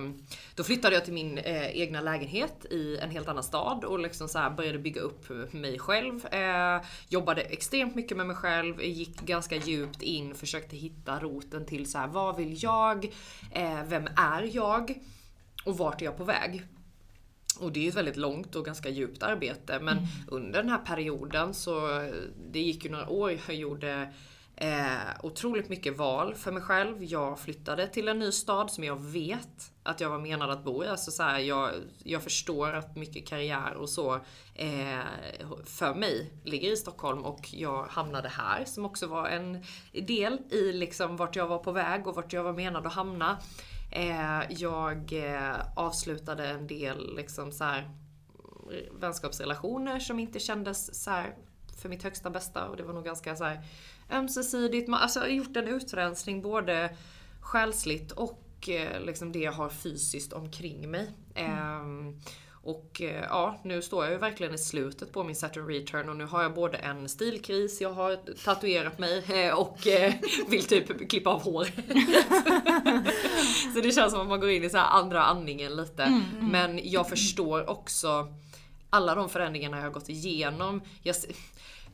då flyttade jag till min eh, egna lägenhet i en helt annan stad och liksom så här började bygga upp mig själv. Eh, jobbade extremt mycket med mig själv, gick ganska djupt in, försökte hitta roten till så här, vad vill jag? Eh, vem är jag? Och vart är jag på väg? Och det är ett väldigt långt och ganska djupt arbete. Men under den här perioden så, det gick ju några år, jag gjorde eh, otroligt mycket val för mig själv. Jag flyttade till en ny stad som jag vet att jag var menad att bo i. Alltså så här, jag, jag förstår att mycket karriär och så eh, för mig ligger i Stockholm och jag hamnade här som också var en del i liksom vart jag var på väg och vart jag var menad att hamna. Eh, jag eh, avslutade en del liksom så här, vänskapsrelationer som inte kändes så här för mitt högsta bästa och det var nog ganska så här ömsesidigt. Alltså jag har gjort en utrensning både själsligt och eh, liksom det jag har fysiskt omkring mig. Ehm, och eh, ja, nu står jag ju verkligen i slutet på min Saturn return och nu har jag både en stilkris, jag har tatuerat mig eh, och eh, vill typ klippa av hår. så det känns som att man går in i så andra andningen lite. Men jag förstår också alla de förändringarna jag har gått igenom. Jag,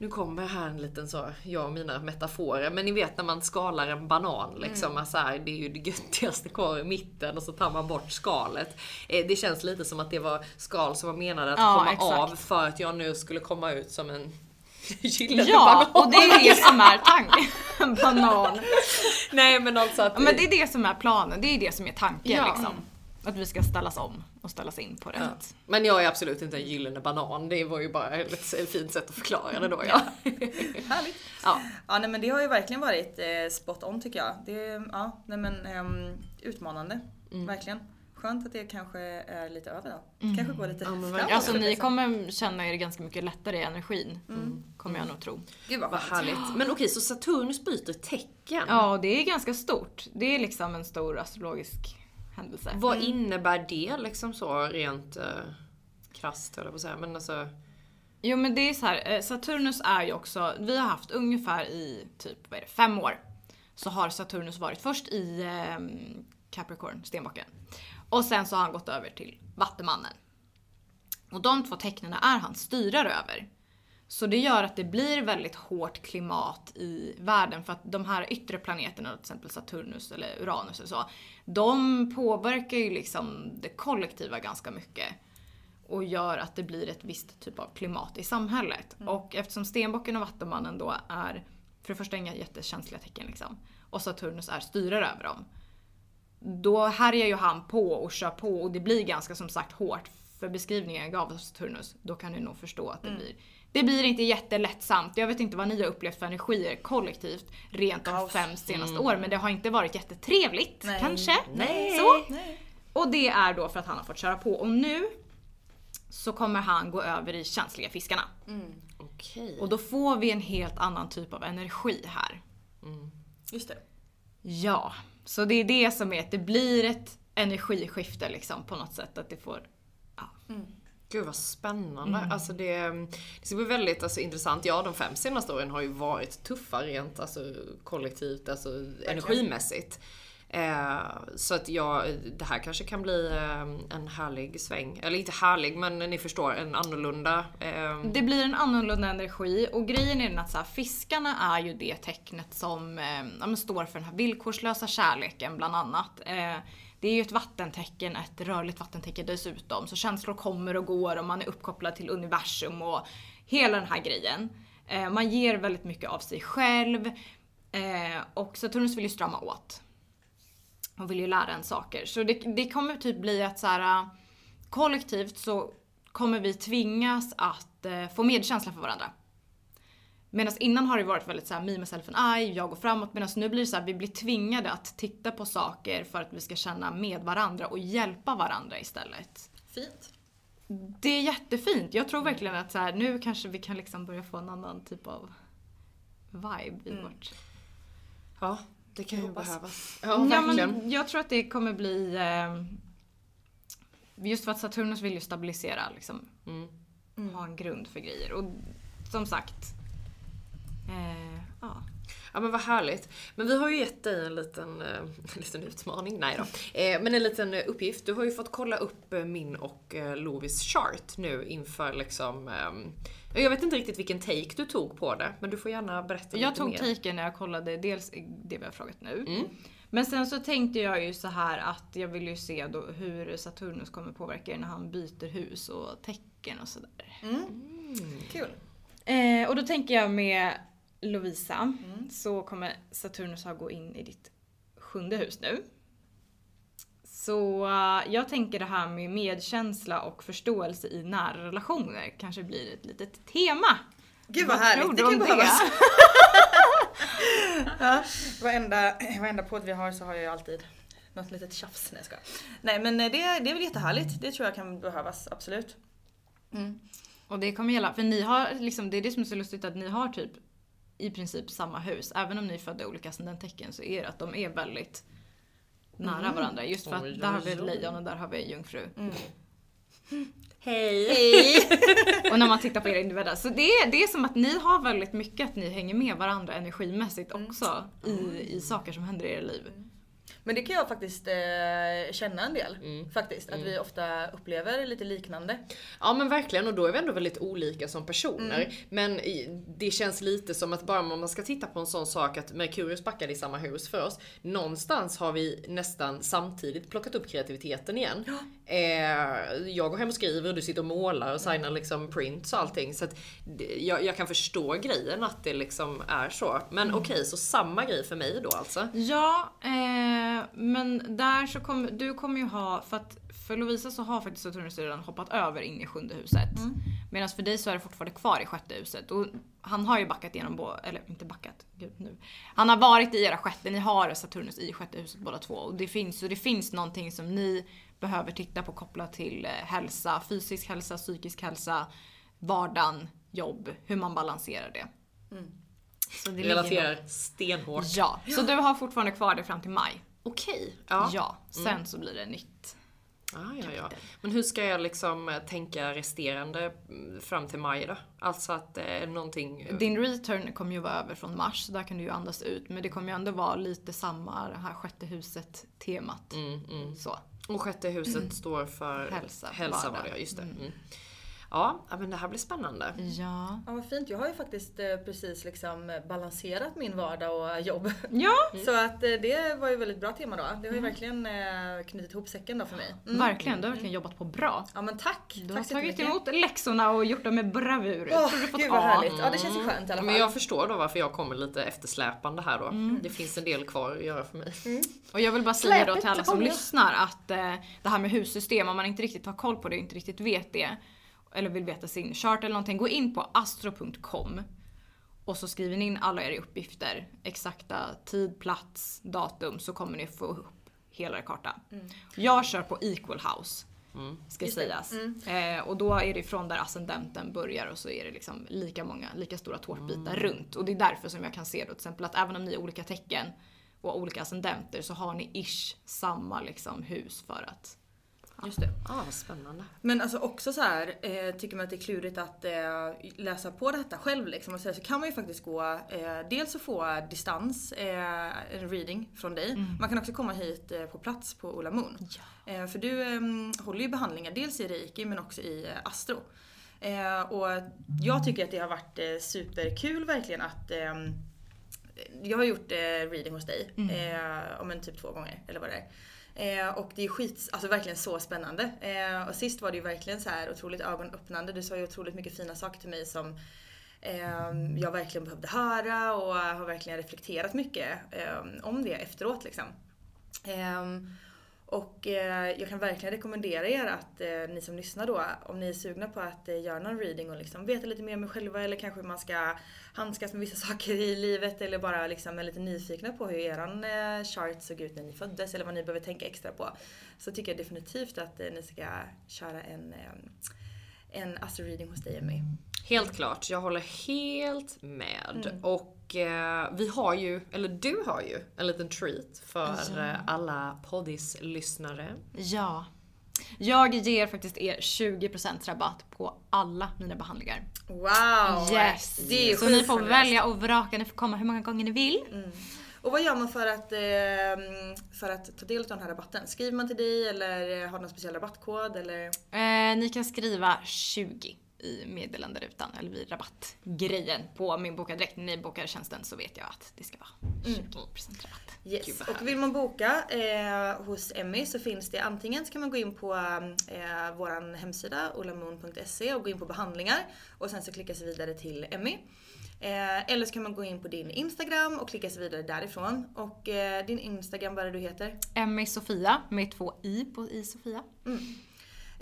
nu kommer här en liten så, jag och mina metaforer. Men ni vet när man skalar en banan liksom. Alltså här, det är ju det göttigaste kvar i mitten och så tar man bort skalet. Eh, det känns lite som att det var skal som var menade att Ja, komma exakt. av för att jag nu skulle komma ut som en gyllene Ja, banan. och det är det som är tanken. Banan. Nej men alltså att... Ja, men det är det som är planen, det är det som är tanken Ja. liksom. Att vi ska ställas om och ställas in på rätt. Ja. Men jag är absolut inte en gyllene banan. Det var ju bara ett ett fint sätt att förklara det då ja. Härligt. ja. Ja nej men det har ju verkligen varit eh, spot on tycker jag. Det är ja, nej, men, ehm, utmanande. Mm. Verkligen. Skönt att det kanske är lite över då. Kanske går lite men framåt. Alltså ni kommer känna er ganska mycket lättare i energin. Kommer jag nog tro. Gud vad Vad härligt. Men okej, så Saturnus byter tecken. Ja, det är ganska stort. Det är liksom en stor astrologisk händelse. Vad innebär det liksom så rent eh, krasst höll jag på att säga. Men alltså... Jo men det är så här, eh, Saturnus är ju också, vi har haft ungefär i typ, vad är det, fem år. Så har Saturnus varit först i eh, Capricorn, stenbocken. Och sen så har han gått över till Vattumannen. Och de två tecknen är han styrare över. Så det gör att det blir väldigt hårt klimat i världen för att de här yttre planeterna, till exempel Saturnus eller Uranus eller så, de påverkar ju liksom det kollektiva ganska mycket och gör att det blir ett visst typ av klimat i samhället. Och eftersom Stenbocken och Vattumannen då är för det första inga jättekänsliga tecken liksom och Saturnus är styrare över dem. Då härjar ju han på och kör på och det blir ganska som sagt hårt. För beskrivningen jag gav av Saturnus, då kan ni nog förstå att det blir det blir inte jättelättsamt. Jag vet inte vad ni har upplevt för energier kollektivt rent de fem senaste åren men det har inte varit jättetrevligt Nej. kanske. Nej. Så. Och det är då för att han har fått köra på och nu så kommer han gå över i känsliga fiskarna. Okej. Och då får vi en helt annan typ av energi här. Just det. Ja, så det är det som är att det blir ett energiskifte liksom på något sätt. Att det får... Gud vad spännande. Alltså det, det ska bli väldigt alltså, intressant. Ja, de fem senaste åren har ju varit tuffa rent alltså, kollektivt, alltså energimässigt. Eh, så att jag, det här kanske kan bli eh, en härlig sväng. Eller inte härlig, men ni förstår, en annorlunda. Eh, Det blir en annorlunda energi och grejen är den att så här, fiskarna är ju det tecknet som eh, ja, står för den här villkorslösa kärleken bland annat. Det är ju ett vattentecken, ett rörligt vattentecken dessutom. Så känslor kommer och går och man är uppkopplad till universum och hela den här grejen. Eh, man ger väldigt mycket av sig själv. Eh, och Saturnus vill ju strama åt. Hon vill ju lära en saker. Så det, det kommer typ bli att så här, eh, kollektivt så kommer vi tvingas att eh, få medkänsla för varandra. Medan innan har det varit väldigt såhär me, myself and I, jag går framåt. Medan nu blir det så här, vi blir tvingade att titta på saker för att vi ska känna med varandra och hjälpa varandra istället. Fint. Det är jättefint. Jag tror verkligen att så här, nu kanske vi kan liksom börja få en annan typ av vibe i vårt... ja, det kan ju behövas. Ja, Ja, men jag tror att det kommer bli... Eh, just för att Saturnus vill ju stabilisera liksom. Ha en grund för grejer. Och som sagt... Eh, ja. Ja men vad härligt. Men vi har ju gett dig en liten, eh, en liten utmaning, nej då. Eh, men en liten eh, uppgift. Du har ju fått kolla upp eh, min och eh, Lovis chart nu inför liksom... ehm, jag vet inte riktigt vilken take du tog på det, men du får gärna berätta Jag lite tog mer. taken när jag kollade dels det vi har frågat nu. Mm. Men sen så tänkte jag ju så här att jag vill ju se då hur Saturnus kommer påverka er när han byter hus och tecken och sådär. Kul. Eh, och då tänker jag med Lovisa så kommer Saturnus ha gå in i ditt sjunde hus nu. Så eh, jag tänker det här med medkänsla och förståelse i nära relationer kanske blir ett litet tema. Gud vad Vad härligt, det kan behövas. ja, varenda, varenda podd vi har så har jag ju alltid något litet tjafs. Nej, jag skojar. Nej men eh, det, det är väl jättehärligt. Det tror jag kan behövas, absolut. Och det kommer gälla, för ni har liksom, det är det som är så lustigt att ni har typ i princip samma hus. Även om ni är födda i olika ascendenttecken så är det att de är väldigt nära varandra. Just för att Oj, där har vi ett lejon och där har vi en jungfru. Hej! Och när man tittar på era individer. Så det är, det är som att ni har väldigt mycket att ni hänger med varandra energimässigt också i, i saker som händer i era liv. Men det kan jag faktiskt eh, känna en del. Faktiskt. Att vi ofta upplever lite liknande. Ja men verkligen och då är vi ändå väldigt olika som personer. Men i- det känns lite som att bara om man ska titta på en sån sak att Merkurius backade i samma hus för oss. Någonstans har vi nästan samtidigt plockat upp kreativiteten igen. Eh, jag går hem och skriver och du sitter och målar och signar liksom prints och allting. Så att jag, jag kan förstå grejen att det liksom är så. Men okej, så samma grej för mig då alltså? Ja, eh, men där så kommer, du kommer ju ha, för att för Lovisa så har faktiskt Saturnus redan hoppat över in i sjunde huset. Medan för dig så är det fortfarande kvar i sjätte huset. Och han har ju backat igenom båda, eller inte backat, gud nu. Han har varit i era sjätte, ni har Saturnus i sjätte huset båda två. Och det finns, så det finns någonting som ni behöver titta på kopplat till eh, hälsa, fysisk hälsa, psykisk hälsa, vardagen, jobb, hur man balanserar det. Så det Relaterar stenhårt. Ja, så du har fortfarande kvar det fram till maj. Okej. Ja, Ja. sen så blir det nytt. Ah, ja, ja. Men hur ska jag liksom eh, tänka resterande mm, fram till maj då? Alltså att är någonting... Din return kommer ju vara över från mars, så där kan du ju andas ut. Men det kommer ju ändå vara lite samma, det här sjätte huset-temat. Så. Och sjätte huset står för Hälsa, Hälsa var det, just det. Mm. Ja, men det här blir spännande. Ja. Ja vad fint. Jag har ju faktiskt eh, precis liksom balanserat min vardag och jobb. Ja, Så att eh, det var ju väldigt bra tema då. Det har ju verkligen eh, knutit ihop säcken då för mig. Mm. verkligen. Du har verkligen jobbat på bra. Ja men tack! Du har tack så tagit emot läxorna och gjort dem med bravur. Jag Åh, tror du fått gud vad A. härligt. Ja det känns ju skönt i alla fall. Men jag förstår då varför jag kommer lite eftersläpande här då. Mm. Det finns en del kvar att göra för mig. Och jag vill bara säga då Släpet till alla som lyssnar att eh, det här med hussystem, om man inte riktigt har koll på det och inte riktigt vet det, eller vill veta sin chart eller någonting, gå in på astro.com och så skriver ni in alla era uppgifter, exakta tid, plats, datum, så kommer ni få upp hela er karta. Jag kör på equal house. Ska sägas. Eh, och då är det från där ascendenten börjar och så är det liksom lika många, lika stora tårtbitar runt. Och det är därför som jag kan se då till exempel att även om ni är olika tecken och olika ascendenter så har ni ish samma liksom hus för att Just det. Ah, vad spännande. Men alltså också så här, eh, tycker man att det är klurigt att eh, läsa på detta själv liksom, och så, här, så kan man ju faktiskt gå, eh, dels att få distans, eh, en reading från dig. Mm. Man kan också komma hit eh, på plats på Ola Moon. Eh, för du eh, håller ju behandlingar dels i reiki men också i astro. Och jag tycker att det har varit superkul verkligen att ehm, jag har gjort reading hos dig, Mm. om en typ två gånger eller vad det är. Eh, och det är skit, alltså verkligen så spännande. Eh, och sist var det ju verkligen så här otroligt ögonöppnande. Du sa ju otroligt mycket fina saker till mig som eh, jag verkligen behövde höra och har verkligen reflekterat mycket eh, om det efteråt liksom. Ehm, och eh, jag kan verkligen rekommendera er att eh, ni som lyssnar då, om ni är sugna på att eh, göra någon reading och liksom veta lite mer om er själva eller kanske man ska handskas med vissa saker i livet eller bara liksom är lite nyfikna på hur eran chart såg ut när ni föddes eller vad ni behöver tänka extra på. Så tycker jag definitivt att ni ska köra en, en astro reading hos dig Emmy. Helt klart, jag håller helt med. Mm. Och eh, vi har ju, eller du har ju, en liten treat för Ja. eh, alla poddis-lyssnare. Ja. Jag ger faktiskt er 20% rabatt på alla mina behandlingar. Wow! Yes! Det är så ni får välja och vraka, ni får komma hur många gånger ni vill. Mm. Och vad gör man för att, eh, för att ta del av den här rabatten? Skriver man till dig eller har du någon speciell rabattkod eller? Eh, ni kan skriva 20 i meddelanderutan eller vid rabattgrejen på min boka direkt. När ni bokar tjänsten så vet jag att det ska vara 20% rabatt. Yes. Och vill man boka eh, hos Emmy så finns det antingen så kan man gå in på eh, våran hemsida olamoon.se och gå in på behandlingar och sen så klicka sig vidare till Emmy. Eh, eller så kan man gå in på din Instagram och klicka sig vidare därifrån. Och eh, din Instagram, vad är det du heter? Emmy Sofia med två i på i Sofia.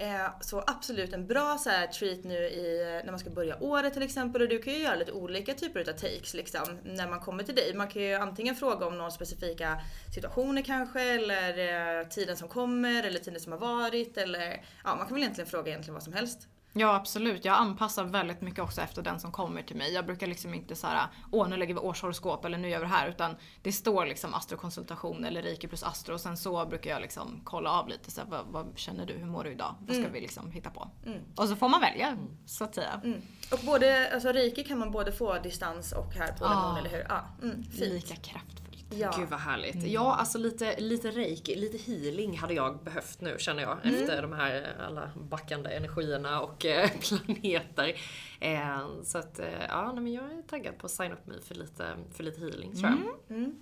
Eh, så absolut en bra så här, treat nu i, när man ska börja året till exempel. Och du kan ju göra lite olika typer av takes liksom, när man kommer till dig. Man kan ju antingen fråga om några specifika situationer kanske eller eh, tiden som kommer eller tiden som har varit. Eller, ja, man kan väl egentligen fråga egentligen vad som helst. Ja absolut, jag anpassar väldigt mycket också efter den som kommer till mig. Jag brukar liksom inte såhär, åh nu lägger vi årshoroskop eller nu gör vi det här. Utan det står liksom astrokonsultation eller reiki plus astro. Och sen så brukar jag liksom kolla av lite så här, vad, vad känner du, hur mår du idag? Vad ska Mm. vi liksom hitta på? Mm. Och så får man välja så att säga. Mm. Och både, alltså reiki kan man både få distans och här på Ja. Lemon, eller hur? Ja, mm, fint. Lika kraftfullt. Ja. Gud vad härligt. Mm. Ja, alltså lite, lite reiki, lite healing hade jag behövt nu känner jag. Mm. Efter de här alla backande energierna och eh, planeter. Eh, så att, eh, ja, nej, men jag är taggad på att signa upp mig för lite, för lite healing tror jag. Mm.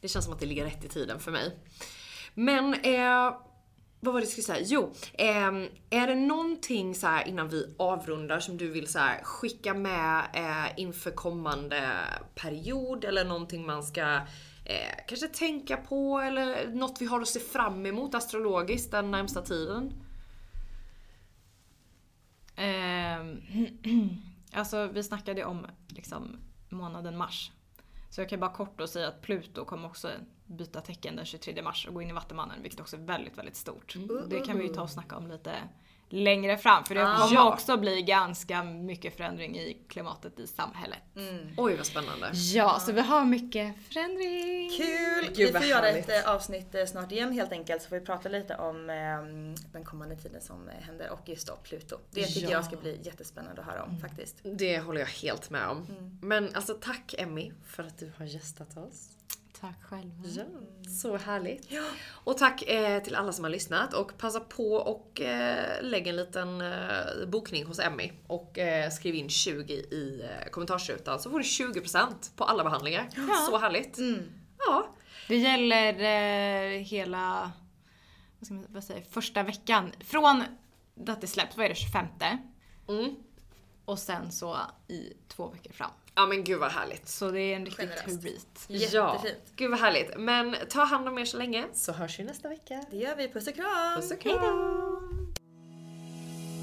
Det känns som att det ligger rätt i tiden för mig. Men eh, vad var det jag skulle säga? Jo, eh, är det någonting så här innan vi avrundar som du vill så här skicka med eh, inför kommande period eller någonting man ska eh, kanske tänka på eller något vi har att se fram emot astrologiskt den närmsta tiden? Ehm, alltså vi snackade om liksom månaden mars. Så jag kan bara kort då säga att Pluto kommer också byta tecken den 23 mars och gå in i Vattumannen vilket också är väldigt, väldigt stort. Och Det kan vi ju ta och snacka om lite längre fram för det Ah. kommer Ja. också bli ganska mycket förändring i klimatet i samhället. Oj vad spännande. Ja, så vi har mycket förändring. Kul! Gud, vi får göra härligt. ett avsnitt eh, snart igen helt enkelt så får vi prata lite om eh, den kommande tiden som eh, händer och just då Pluto. Det tycker Ja. jag ska bli jättespännande att höra om faktiskt. Det håller jag helt med om. Mm. Men alltså tack Emmy för att du har gästat oss. Tack själv. Ja, så härligt. Och tack eh, till alla som har lyssnat och passa på och eh, lägg en liten eh, bokning hos Emmy och eh, skriv in 20 i eh, kommentarsrutan så får du 20% på alla behandlingar. Så härligt. Ja. Det gäller eh, hela, vad ska man vad säga, första veckan. Från att det släpps, vad är det, 25? Mm. Och sen så i två veckor fram. Ja men gud vad härligt. Så det är en riktig Generöst. treat. Ja, Jättefint. gud vad härligt. Men ta hand om er så länge så hörs vi nästa vecka. Det gör vi. Puss och kram! Puss och kram.